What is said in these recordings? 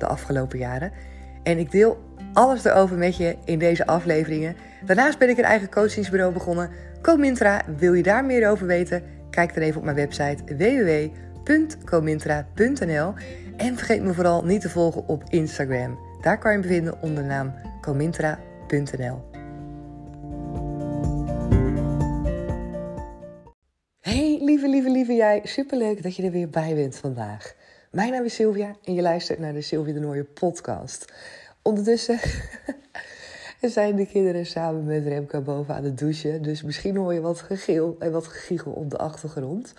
de afgelopen jaren. En ik deel alles erover met je in deze afleveringen. Daarnaast ben ik een eigen coachingsbureau begonnen. Comintra, wil je daar meer over weten? Kijk dan even op mijn website www.comintra.nl. En vergeet me vooral niet te volgen op Instagram. Daar kan je me vinden onder de naam comintra.nl. Hey lieve, lieve, lieve jij. Superleuk dat je er weer bij bent vandaag. Mijn naam is Sylvia en je luistert naar de Sylvia de Nooie podcast. Ondertussen zijn de kinderen samen met Remco boven aan het douchen. Dus misschien hoor je wat gegil en wat gegiegel op de achtergrond.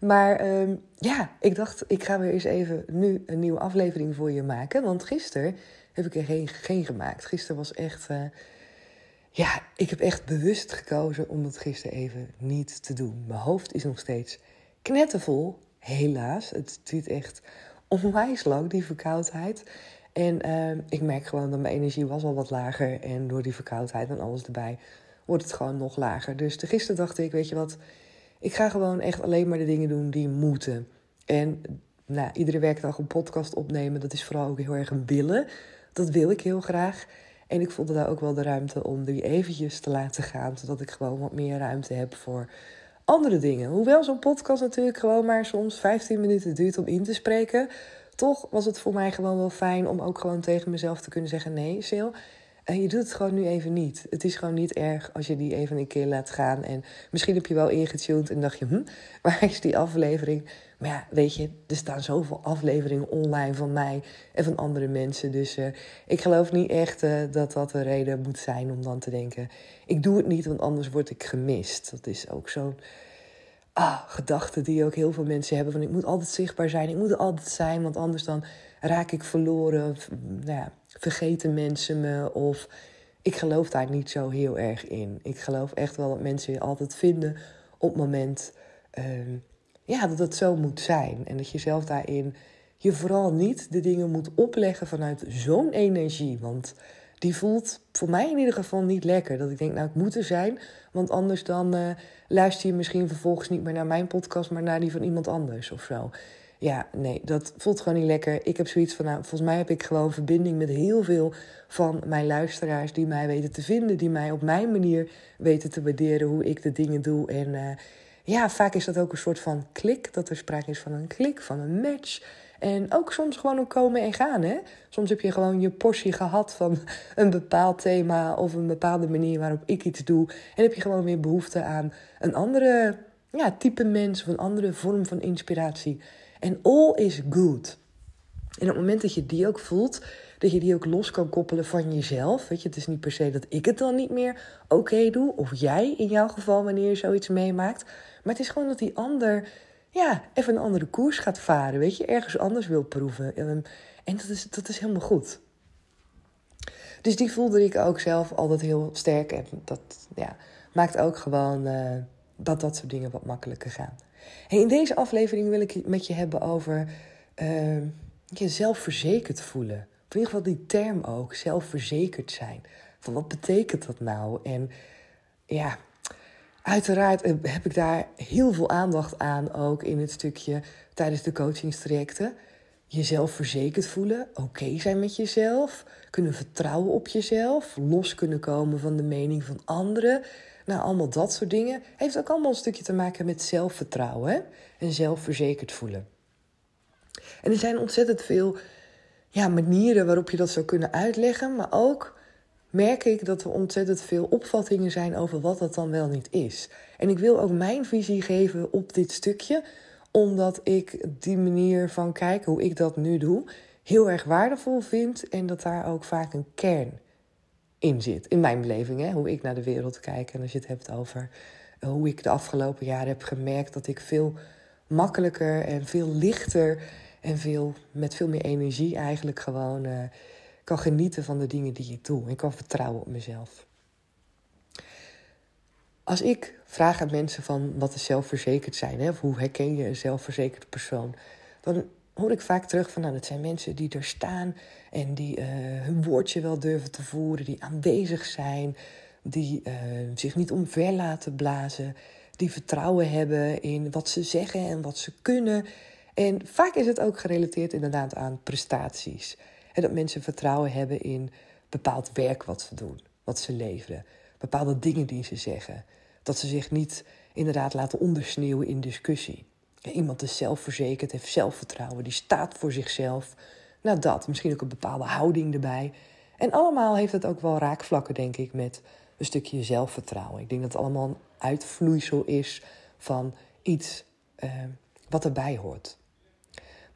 Maar ehm, ja, ik dacht, ik ga weer eens even nu een nieuwe aflevering voor je maken. Want gisteren heb ik er geen, geen gemaakt. Gisteren was echt... Uh, ja, ik heb echt bewust gekozen om het gisteren even niet te doen. Mijn hoofd is nog steeds knettervol helaas. Het duurt echt onwijs lang, die verkoudheid. En uh, ik merk gewoon dat mijn energie was al wat lager. En door die verkoudheid en alles erbij wordt het gewoon nog lager. Dus gisteren dacht ik, weet je wat, ik ga gewoon echt alleen maar de dingen doen die moeten. En nou, iedere werkdag een podcast opnemen, dat is vooral ook heel erg een willen. Dat wil ik heel graag. En ik voelde daar ook wel de ruimte om die eventjes te laten gaan, zodat ik gewoon wat meer ruimte heb voor andere dingen. Hoewel zo'n podcast natuurlijk gewoon maar soms 15 minuten duurt om in te spreken. Toch was het voor mij gewoon wel fijn om ook gewoon tegen mezelf te kunnen zeggen: nee, Sil. En je doet het gewoon nu even niet. Het is gewoon niet erg als je die even een keer laat gaan. En misschien heb je wel ingetuned en dacht je, hm, waar is die aflevering? Maar ja, weet je, er staan zoveel afleveringen online van mij en van andere mensen. Dus uh, ik geloof niet echt uh, dat dat een reden moet zijn om dan te denken... ik doe het niet, want anders word ik gemist. Dat is ook zo'n ah, gedachte die ook heel veel mensen hebben. Van ik moet altijd zichtbaar zijn, ik moet er altijd zijn, want anders dan raak ik verloren. Of, nou ja, vergeten mensen me of... Ik geloof daar niet zo heel erg in. Ik geloof echt wel dat mensen je altijd vinden op het moment uh, ja, dat het zo moet zijn. En dat je zelf daarin je vooral niet de dingen moet opleggen vanuit zo'n energie. Want die voelt voor mij in ieder geval niet lekker. Dat ik denk, nou, ik moet er zijn. Want anders dan uh, luister je misschien vervolgens niet meer naar mijn podcast, maar naar die van iemand anders of zo. Ja, nee, dat voelt gewoon niet lekker. Ik heb zoiets van, nou, volgens mij heb ik gewoon verbinding met heel veel van mijn luisteraars die mij weten te vinden, die mij op mijn manier weten te waarderen hoe ik de dingen doe. En uh, ja, vaak is dat ook een soort van klik, dat er sprake is van een klik, van een match. En ook soms gewoon een komen en gaan. Hè? Soms heb je gewoon je portie gehad van een bepaald thema of een bepaalde manier waarop ik iets doe. En heb je gewoon weer behoefte aan een andere ja, type mens of een andere vorm van inspiratie. En all is good. En op het moment dat je die ook voelt, dat je die ook los kan koppelen van jezelf. Weet je, het is niet per se dat ik het dan niet meer oké doe. Of jij in jouw geval wanneer je zoiets meemaakt. Maar het is gewoon dat die ander ja, even een andere koers gaat varen. Weet je, ergens anders wil proeven. En, en dat, is, dat is helemaal goed. Dus die voelde ik ook zelf altijd heel sterk. En dat ja, maakt ook gewoon uh, dat dat soort dingen wat makkelijker gaan. In deze aflevering wil ik het met je hebben over uh, je zelfverzekerd voelen. Of in ieder geval die term ook, zelfverzekerd zijn. Van wat betekent dat nou? En ja, Uiteraard eh, heb ik daar heel veel aandacht aan, ook in het stukje tijdens de coachingstrajecten. Jezelf verzekerd voelen, oké zijn met jezelf, kunnen vertrouwen op jezelf, los kunnen komen van de mening van anderen. Nou, allemaal dat soort dingen. Heeft ook allemaal een stukje te maken met zelfvertrouwen en zelfverzekerd voelen. En er zijn ontzettend veel ja, manieren waarop je dat zou kunnen uitleggen, maar ook merk ik dat er ontzettend veel opvattingen zijn over wat dat dan wel niet is. En ik wil ook mijn visie geven op dit stukje, omdat ik die manier van kijken, hoe ik dat nu doe, heel erg waardevol vind en dat daar ook vaak een kern in zit. In mijn beleving, hè? hoe ik naar de wereld kijk. En als je het hebt over eh, hoe ik de afgelopen jaren heb gemerkt dat ik veel makkelijker en veel lichter en veel, met veel meer energie eigenlijk gewoon. Uh, kan genieten van de dingen die ik doe en kan vertrouwen op mezelf. Als ik vraag aan mensen van wat is zelfverzekerd zijn, hè, of hoe herken je een zelfverzekerde persoon, dan hoor ik vaak terug van nou, dat zijn mensen die er staan en die uh, hun woordje wel durven te voeren, die aanwezig zijn, die uh, zich niet omver laten blazen, die vertrouwen hebben in wat ze zeggen en wat ze kunnen. En vaak is het ook gerelateerd inderdaad aan prestaties. Dat mensen vertrouwen hebben in bepaald werk wat ze doen, wat ze leveren, bepaalde dingen die ze zeggen. Dat ze zich niet inderdaad laten ondersneeuwen in discussie. Iemand is zelfverzekerd, heeft zelfvertrouwen, die staat voor zichzelf. Nou, dat. Misschien ook een bepaalde houding erbij. En allemaal heeft het ook wel raakvlakken, denk ik, met een stukje zelfvertrouwen. Ik denk dat het allemaal een uitvloeisel is van iets uh, wat erbij hoort.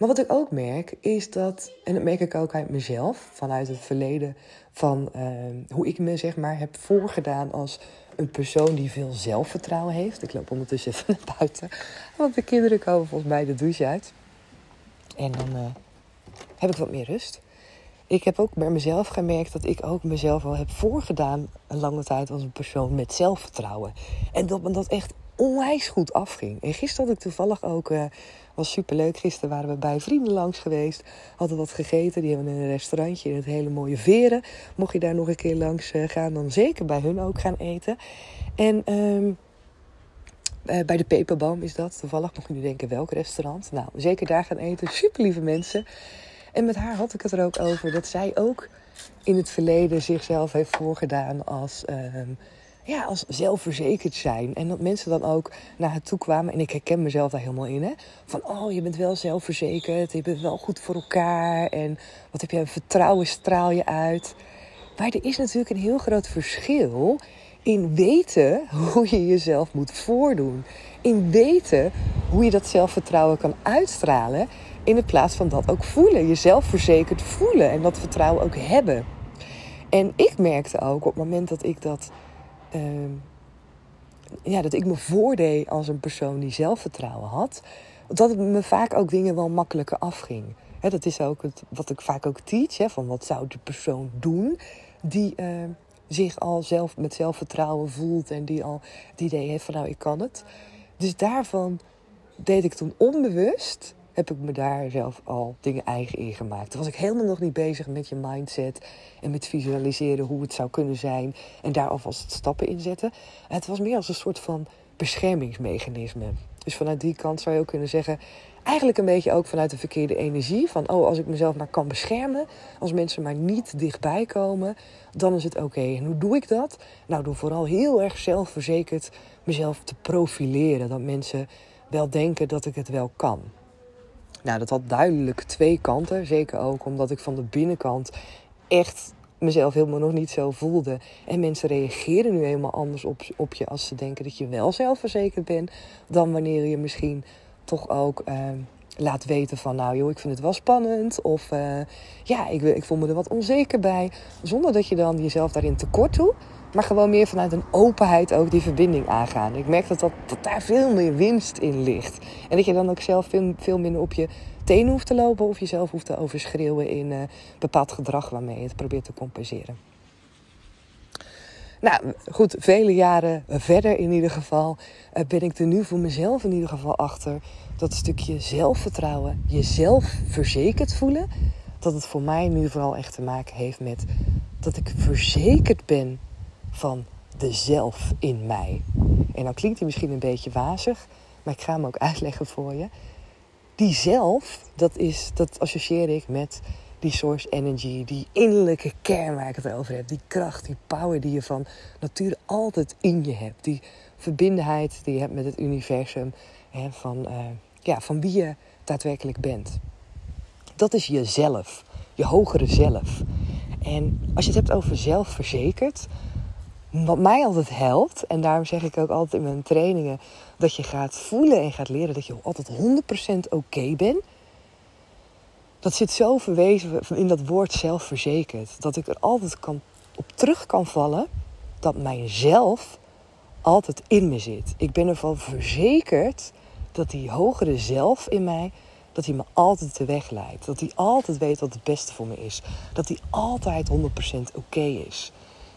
Maar wat ik ook merk, is dat, en dat merk ik ook uit mezelf, vanuit het verleden, van uh, hoe ik me zeg maar heb voorgedaan als een persoon die veel zelfvertrouwen heeft. Ik loop ondertussen even naar buiten, want de kinderen komen volgens mij de douche uit. En dan uh, heb ik wat meer rust. Ik heb ook bij mezelf gemerkt dat ik ook mezelf al heb voorgedaan een lange tijd als een persoon met zelfvertrouwen. En dat me dat echt onwijs goed afging. En gisteren had ik toevallig ook, uh, was superleuk, gisteren waren we bij vrienden langs geweest. Hadden wat gegeten, die hebben een restaurantje in het hele mooie Veren. Mocht je daar nog een keer langs uh, gaan, dan zeker bij hun ook gaan eten. En... Um, uh, bij de Peperboom is dat toevallig. Mocht je nu denken welk restaurant. Nou, zeker daar gaan eten. Super lieve mensen. En met haar had ik het er ook over dat zij ook in het verleden zichzelf heeft voorgedaan als, uh, ja, als zelfverzekerd zijn. En dat mensen dan ook naar haar toe kwamen. En ik herken mezelf daar helemaal in. Hè? Van, oh, je bent wel zelfverzekerd. Je bent wel goed voor elkaar. En wat heb je een vertrouwen straal je uit. Maar er is natuurlijk een heel groot verschil in weten hoe je jezelf moet voordoen. In weten hoe je dat zelfvertrouwen kan uitstralen. In plaats van dat ook voelen. Jezelf verzekerd voelen en dat vertrouwen ook hebben. En ik merkte ook op het moment dat ik dat. Uh, ja, dat ik me voordeed als een persoon die zelfvertrouwen had. Dat het me vaak ook dingen wel makkelijker afging. Dat is ook het, wat ik vaak ook teach. Van wat zou de persoon doen die uh, zich al zelf met zelfvertrouwen voelt. En die al het idee heeft van nou ik kan het. Dus daarvan deed ik toen onbewust heb ik me daar zelf al dingen eigen in gemaakt. Toen was ik helemaal nog niet bezig met je mindset en met visualiseren hoe het zou kunnen zijn en daar alvast stappen in zetten. Het was meer als een soort van beschermingsmechanisme. Dus vanuit die kant zou je ook kunnen zeggen, eigenlijk een beetje ook vanuit de verkeerde energie. Van, oh, als ik mezelf maar kan beschermen, als mensen maar niet dichtbij komen, dan is het oké. En hoe doe ik dat? Nou, door vooral heel erg zelfverzekerd mezelf te profileren. Dat mensen wel denken dat ik het wel kan. Nou, dat had duidelijk twee kanten. Zeker ook omdat ik van de binnenkant echt mezelf helemaal nog niet zo voelde. En mensen reageren nu helemaal anders op, op je als ze denken dat je wel zelfverzekerd bent. Dan wanneer je misschien toch ook uh, laat weten van nou joh, ik vind het wel spannend. Of uh, ja, ik, ik voel me er wat onzeker bij. Zonder dat je dan jezelf daarin tekort doet. Maar gewoon meer vanuit een openheid ook die verbinding aangaan. Ik merk dat, dat, daar veel meer winst in ligt. En dat je dan ook zelf veel, veel minder op je tenen hoeft te lopen. Of jezelf hoeft te overschreeuwen in uh, bepaald gedrag waarmee je het probeert te compenseren. Nou goed, vele jaren verder in ieder geval uh, ben ik er nu voor mezelf in ieder geval achter. Dat stukje zelfvertrouwen, jezelf verzekerd voelen. Dat het voor mij nu vooral echt te maken heeft met dat ik verzekerd ben van de zelf in mij. En dan klinkt hij misschien een beetje wazig, maar ik ga hem ook uitleggen voor je. Die zelf, dat, is, dat associeer ik met die source energy, die innerlijke kern waar ik het over heb. Die kracht, die power die je van nature altijd in je hebt. Die verbindenheid die je hebt met het universum. Hè, van, uh, ja, van wie je daadwerkelijk bent. Dat is jezelf, je hogere zelf. En als je het hebt over zelfverzekerd, wat mij altijd helpt, en daarom zeg ik ook altijd in mijn trainingen, dat je gaat voelen en gaat leren dat je altijd 100% oké bent. Dat zit zo verwezen in dat woord zelfverzekerd. Dat ik er altijd kan, op terug kan vallen dat mijzelf altijd in me zit. Ik ben ervan verzekerd dat die hogere zelf in mij dat hij me altijd de weg leidt. Dat hij altijd weet wat het beste voor me is. Dat hij altijd 100% oké is.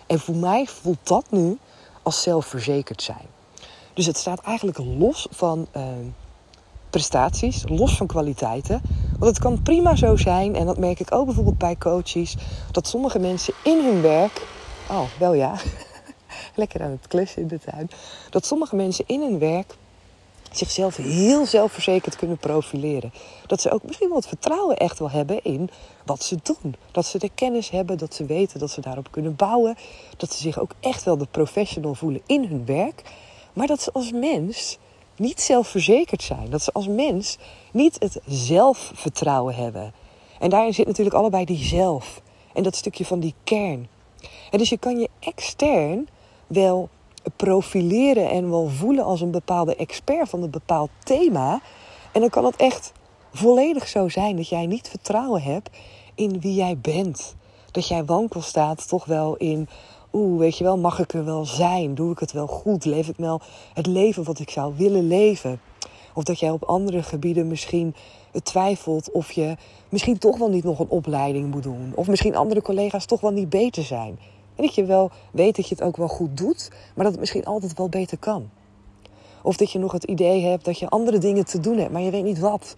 En voor mij voelt dat nu als zelfverzekerd zijn. Dus het staat eigenlijk los van uh, prestaties, los van kwaliteiten. Want het kan prima zo zijn, en dat merk ik ook bijvoorbeeld bij coaches, dat sommige mensen in hun werk. Oh, wel ja. Lekker aan het klussen in de tuin. Dat sommige mensen in hun werk zichzelf heel zelfverzekerd kunnen profileren. Dat ze ook misschien wel het vertrouwen echt wel hebben in wat ze doen. Dat ze de kennis hebben, dat ze weten dat ze daarop kunnen bouwen. Dat ze zich ook echt wel de professional voelen in hun werk. Maar dat ze als mens niet zelfverzekerd zijn. Dat ze als mens niet het zelfvertrouwen hebben. En daarin zit natuurlijk allebei die zelf. En dat stukje van die kern. En dus je kan je extern wel profileren en wel voelen als een bepaalde expert van een bepaald thema. En dan kan het echt volledig zo zijn dat jij niet vertrouwen hebt in wie jij bent. Dat jij wankel staat toch wel in, oeh, weet je wel, mag ik er wel zijn? Doe ik het wel goed? Leef ik wel het leven wat ik zou willen leven? Of dat jij op andere gebieden misschien twijfelt of je misschien toch wel niet nog een opleiding moet doen. Of misschien andere collega's toch wel niet beter zijn. En dat je wel weet dat je het ook wel goed doet, maar dat het misschien altijd wel beter kan. Of dat je nog het idee hebt dat je andere dingen te doen hebt, maar je weet niet wat.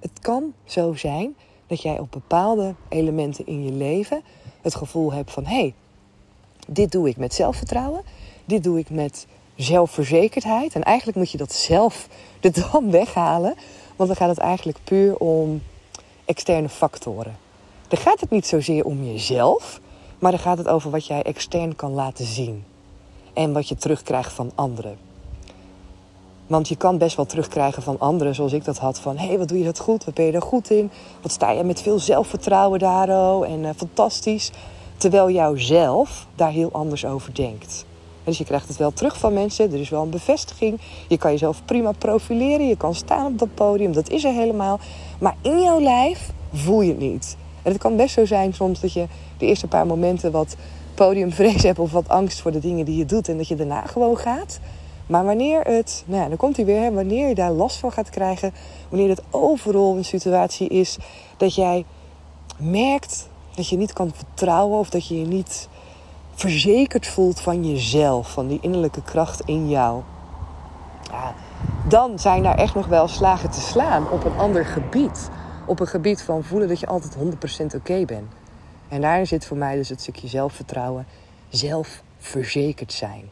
Het kan zo zijn dat jij op bepaalde elementen in je leven het gevoel hebt van hé, hey, dit doe ik met zelfvertrouwen, dit doe ik met zelfverzekerdheid. En eigenlijk moet je dat zelf er dan weghalen, want dan gaat het eigenlijk puur om externe factoren. Dan gaat het niet zozeer om jezelf, maar dan gaat het over wat jij extern kan laten zien. En wat je terugkrijgt van anderen. Want je kan best wel terugkrijgen van anderen, zoals ik dat had. Van, hé, hey, wat doe je dat goed? Wat ben je er goed in? Wat sta je met veel zelfvertrouwen daar, oh? En uh, fantastisch. Terwijl jou zelf daar heel anders over denkt. Dus je krijgt het wel terug van mensen. Er is wel een bevestiging. Je kan jezelf prima profileren. Je kan staan op dat podium. Dat is er helemaal. Maar in jouw lijf voel je het niet. En het kan best zo zijn soms dat je de eerste paar momenten wat podiumvrees hebt of wat angst voor de dingen die je doet en dat je daarna gewoon gaat. Maar wanneer het, nou ja, dan komt hij weer, wanneer je daar last van gaat krijgen, wanneer het overal een situatie is dat jij merkt dat je niet kan vertrouwen of dat je je niet verzekerd voelt van jezelf, van die innerlijke kracht in jou. Ja, dan zijn daar echt nog wel slagen te slaan op een ander gebied. Op een gebied van voelen dat je altijd 100% oké bent. En daarin zit voor mij dus het stukje zelfvertrouwen, zelfverzekerd zijn.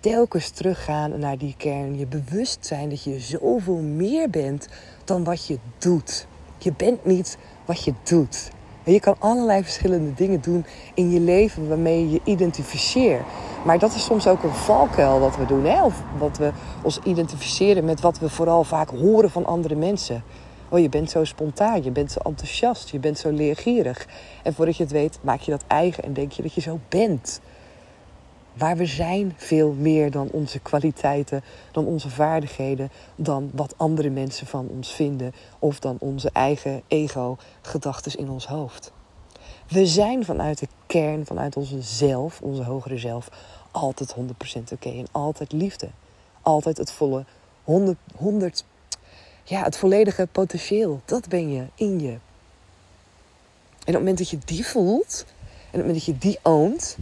Telkens teruggaan naar die kern, je bewust zijn dat je zoveel meer bent dan wat je doet. Je bent niet wat je doet. En je kan allerlei verschillende dingen doen in je leven waarmee je je identificeert. Maar dat is soms ook een valkuil wat we doen. Hè? Of wat we ons identificeren met wat we vooral vaak horen van andere mensen. Oh, je bent zo spontaan, je bent zo enthousiast, je bent zo leergierig. En voordat je het weet, maak je dat eigen en denk je dat je zo bent. Maar we zijn veel meer dan onze kwaliteiten, dan onze vaardigheden, dan wat andere mensen van ons vinden of dan onze eigen ego-gedachten in ons hoofd. We zijn vanuit de kern, vanuit onze zelf, onze hogere zelf, altijd 100% oké en altijd liefde. Altijd het volle 100, 100 ja, het volledige potentieel. Dat ben je in je. En op het moment dat je die voelt, en op het moment dat je die oont,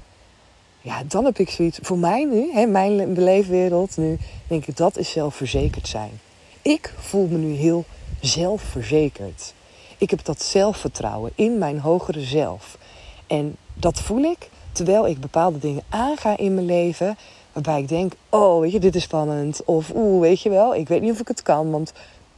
ja, dan heb ik zoiets. Voor mij nu, hè, mijn beleefwereld, nu denk ik dat is zelfverzekerd zijn. Ik voel me nu heel zelfverzekerd. Ik heb dat zelfvertrouwen in mijn hogere zelf. En dat voel ik terwijl ik bepaalde dingen aanga in mijn leven. Waarbij ik denk, oh, weet je, dit is spannend. Of, oeh, weet je wel, ik weet niet of ik het kan. Want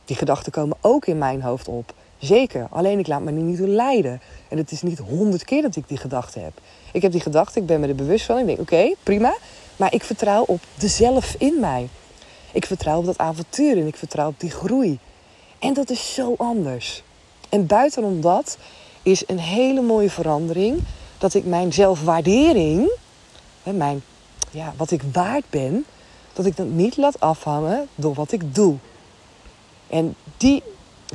die gedachten komen ook in mijn hoofd op. Zeker, alleen ik laat me niet door leiden. En het is niet honderd keer dat ik die gedachte heb. Ik heb die gedachte, ik ben me er bewust van. Ik denk, oké, prima. Maar ik vertrouw op de zelf in mij. Ik vertrouw op dat avontuur en ik vertrouw op die groei. En dat is zo anders. En buitenom dat is een hele mooie verandering dat ik mijn zelfwaardering, mijn, ja, wat ik waard ben, dat ik dat niet laat afhangen door wat ik doe. En die,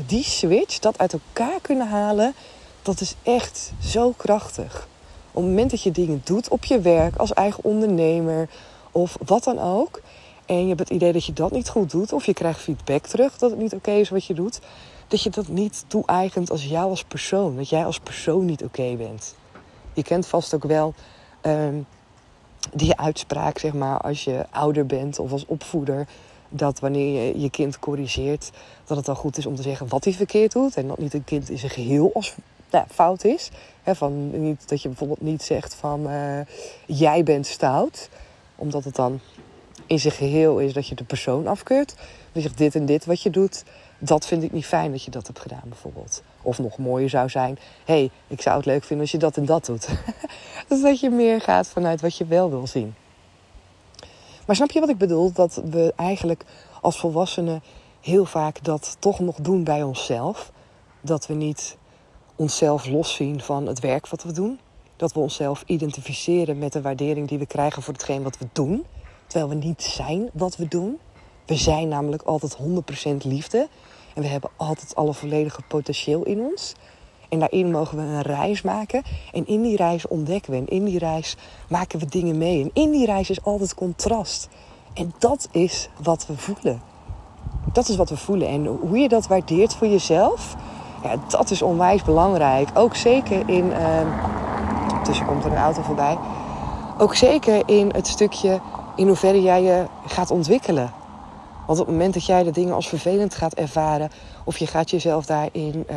die switch, dat uit elkaar kunnen halen, dat is echt zo krachtig. Op het moment dat je dingen doet op je werk, als eigen ondernemer of wat dan ook. En je hebt het idee dat je dat niet goed doet, of je krijgt feedback terug dat het niet oké is wat je doet. dat je dat niet toe-eigent als jou als persoon. Dat jij als persoon niet oké bent. Je kent vast ook wel ehm, die uitspraak, zeg maar, als je ouder bent of als opvoeder. Dat wanneer je je kind corrigeert, dat het dan goed is om te zeggen wat hij verkeerd doet. En dat niet een kind in zijn geheel als nou, fout is. van, niet, dat je bijvoorbeeld niet zegt van uh, jij bent stout. Omdat het dan in zijn geheel is dat je de persoon afkeurt. Dan zegt dit en dit wat je doet, dat vind ik niet fijn dat je dat hebt gedaan bijvoorbeeld. Of nog mooier zou zijn, hé, hey, ik zou het leuk vinden als je dat en dat doet. dus dat je meer gaat vanuit wat je wel wil zien. Maar snap je wat ik bedoel? Dat we eigenlijk als volwassenen heel vaak dat toch nog doen bij onszelf. Dat we niet onszelf loszien van het werk wat we doen. Dat we onszelf identificeren met de waardering die we krijgen voor hetgeen wat we doen. Terwijl we niet zijn wat we doen. We zijn namelijk altijd 100% liefde. En we hebben altijd alle volledige potentieel in ons. En daarin mogen we een reis maken. En in die reis ontdekken we. En in die reis maken we dingen mee. En in die reis is altijd contrast. En dat is wat we voelen. Dat is wat we voelen. En hoe je dat waardeert voor jezelf, ja, dat is onwijs belangrijk. Ook zeker in. Uh, tussen komt er een auto voorbij. Ook zeker in het stukje in hoeverre jij je gaat ontwikkelen. Want op het moment dat jij de dingen als vervelend gaat ervaren, of je gaat jezelf daarin uh,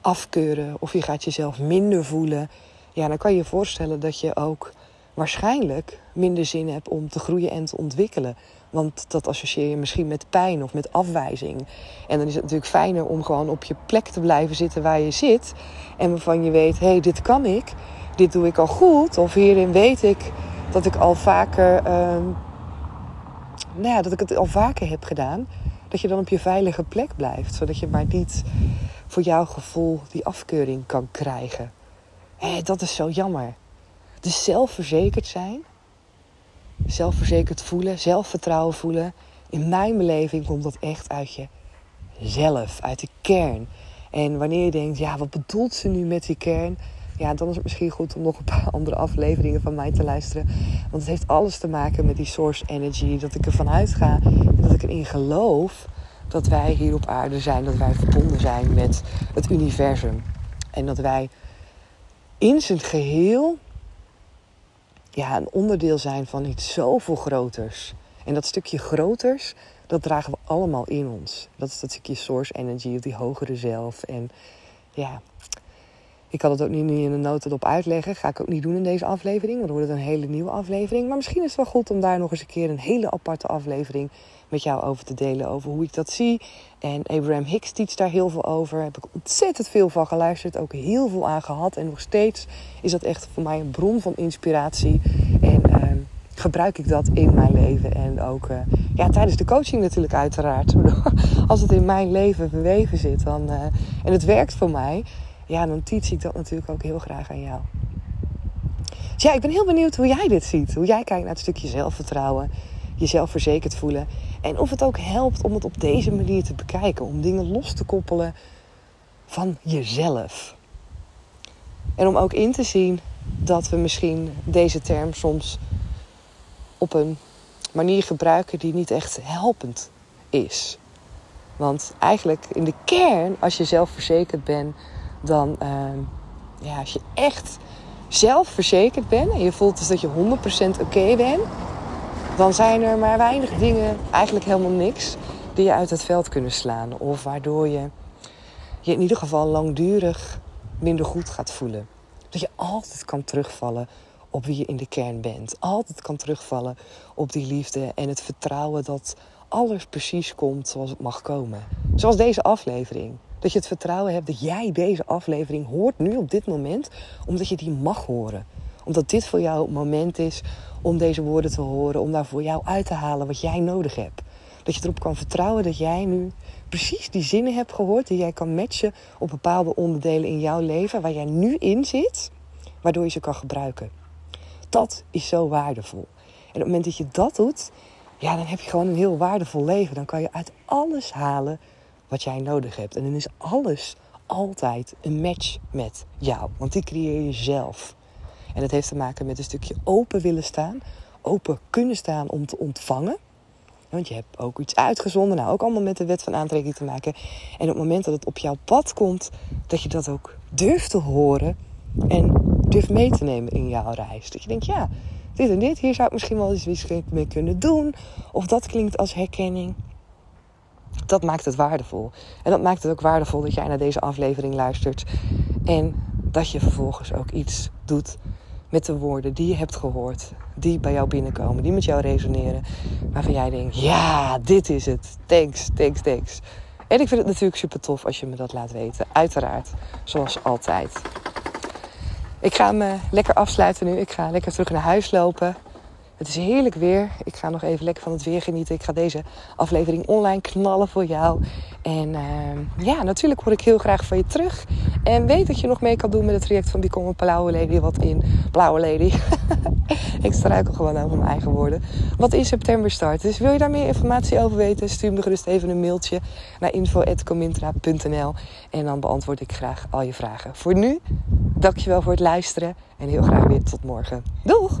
afkeuren, of je gaat jezelf minder voelen, ja, dan kan je je voorstellen dat je ook waarschijnlijk minder zin hebt om te groeien en te ontwikkelen. Want dat associeer je misschien met pijn of met afwijzing. En dan is het natuurlijk fijner om gewoon op je plek te blijven zitten waar je zit. En waarvan je weet, hé, hey, dit kan ik. Dit doe ik al goed. Of hierin weet ik dat ik al vaker... Uh, nou ja, dat ik het al vaker heb gedaan. Dat je dan op je veilige plek blijft. Zodat je maar niet voor jouw gevoel die afkeuring kan krijgen. Hé, dat is zo jammer. Dus zelfverzekerd zijn zelfverzekerd voelen, zelfvertrouwen voelen. In mijn beleving komt dat echt uit jezelf, uit de kern. En wanneer je denkt, ja, wat bedoelt ze nu met die kern? Ja, dan is het misschien goed om nog een paar andere afleveringen van mij te luisteren. Want het heeft alles te maken met die source energy. Dat ik ervan uitga en dat ik erin geloof dat wij hier op aarde zijn. Dat wij verbonden zijn met het universum. En dat wij in zijn geheel ja, een onderdeel zijn van iets zoveel groters. En dat stukje groters, dat dragen we allemaal in ons. Dat is dat stukje source energy, die hogere zelf. En ja, ik kan het ook niet in een notendop uitleggen. Ga ik ook niet doen in deze aflevering, want dan wordt het een hele nieuwe aflevering. Maar misschien is het wel goed om daar nog eens een keer een hele aparte aflevering met jou over te delen. Over hoe ik dat zie. En Abraham Hicks teach daar heel veel over. Daar heb ik ontzettend veel van geluisterd. Ook heel veel aan gehad. En nog steeds is dat echt voor mij een bron van inspiratie. En uh, gebruik ik dat in mijn leven. En ook uh, ja, tijdens de coaching natuurlijk uiteraard. Als het in mijn leven verweven zit dan, uh, en het werkt voor mij. Ja, dan teach ik dat natuurlijk ook heel graag aan jou. Dus ja, ik ben heel benieuwd hoe jij dit ziet. Hoe jij kijkt naar het stukje zelfvertrouwen. Jezelf verzekerd voelen. En of het ook helpt om het op deze manier te bekijken. Om dingen los te koppelen van jezelf. En om ook in te zien dat we misschien deze term soms op een manier gebruiken die niet echt helpend is. Want eigenlijk in de kern, als je zelfverzekerd bent, dan uh, ja, als je echt zelfverzekerd bent en je voelt dus dat je 100% oké bent, dan zijn er maar weinig dingen, eigenlijk helemaal niks, die je uit het veld kunnen slaan. Of waardoor je je in ieder geval langdurig minder goed gaat voelen. Dat je altijd kan terugvallen op wie je in de kern bent. Altijd kan terugvallen op die liefde en het vertrouwen dat alles precies komt zoals het mag komen. Zoals deze aflevering. Dat je het vertrouwen hebt dat jij deze aflevering hoort nu op dit moment, omdat je die mag horen. Omdat dit voor jou het moment is om deze woorden te horen, om daar voor jou uit te halen wat jij nodig hebt. Dat je erop kan vertrouwen dat jij nu precies die zinnen hebt gehoord die jij kan matchen op bepaalde onderdelen in jouw leven waar jij nu in zit, waardoor je ze kan gebruiken. Dat is zo waardevol. En op het moment dat je dat doet, ja, dan heb je gewoon een heel waardevol leven. Dan kan je uit alles halen wat jij nodig hebt. En dan is alles altijd een match met jou. Want die creëer je zelf. En dat heeft te maken met een stukje open willen staan. Open kunnen staan om te ontvangen. Want je hebt ook iets uitgezonden, nou ook allemaal met de wet van aantrekking te maken. En op het moment dat het op jouw pad komt, dat je dat ook durft te horen en durft mee te nemen in jouw reis. Dat je denkt, ja, dit en dit, hier zou ik misschien wel eens mee kunnen doen. Of dat klinkt als herkenning. Dat maakt het waardevol. En dat maakt het ook waardevol dat jij naar deze aflevering luistert. En dat je vervolgens ook iets doet met de woorden die je hebt gehoord, die bij jou binnenkomen, die met jou resoneren, waarvan jij denkt: ja, dit is het. Thanks, thanks, thanks. En ik vind het natuurlijk super tof als je me dat laat weten. Uiteraard, zoals altijd. Ik ga me lekker afsluiten nu. Ik ga lekker terug naar huis lopen. Het is heerlijk weer. Ik ga nog even lekker van het weer genieten. Ik ga deze aflevering online knallen voor jou. En uh, ja, natuurlijk hoor ik heel graag van je terug. En weet dat je nog mee kan doen met het traject van Become a Blauwe Lady. Wat in Blauwe Lady. ik struikel gewoon over mijn eigen woorden. Wat in september start. Dus wil je daar meer informatie over weten? Stuur me gerust even een mailtje naar info.comintra.nl. En dan beantwoord ik graag al je vragen. Voor nu, dankjewel voor het luisteren. En heel graag weer tot morgen. Doeg!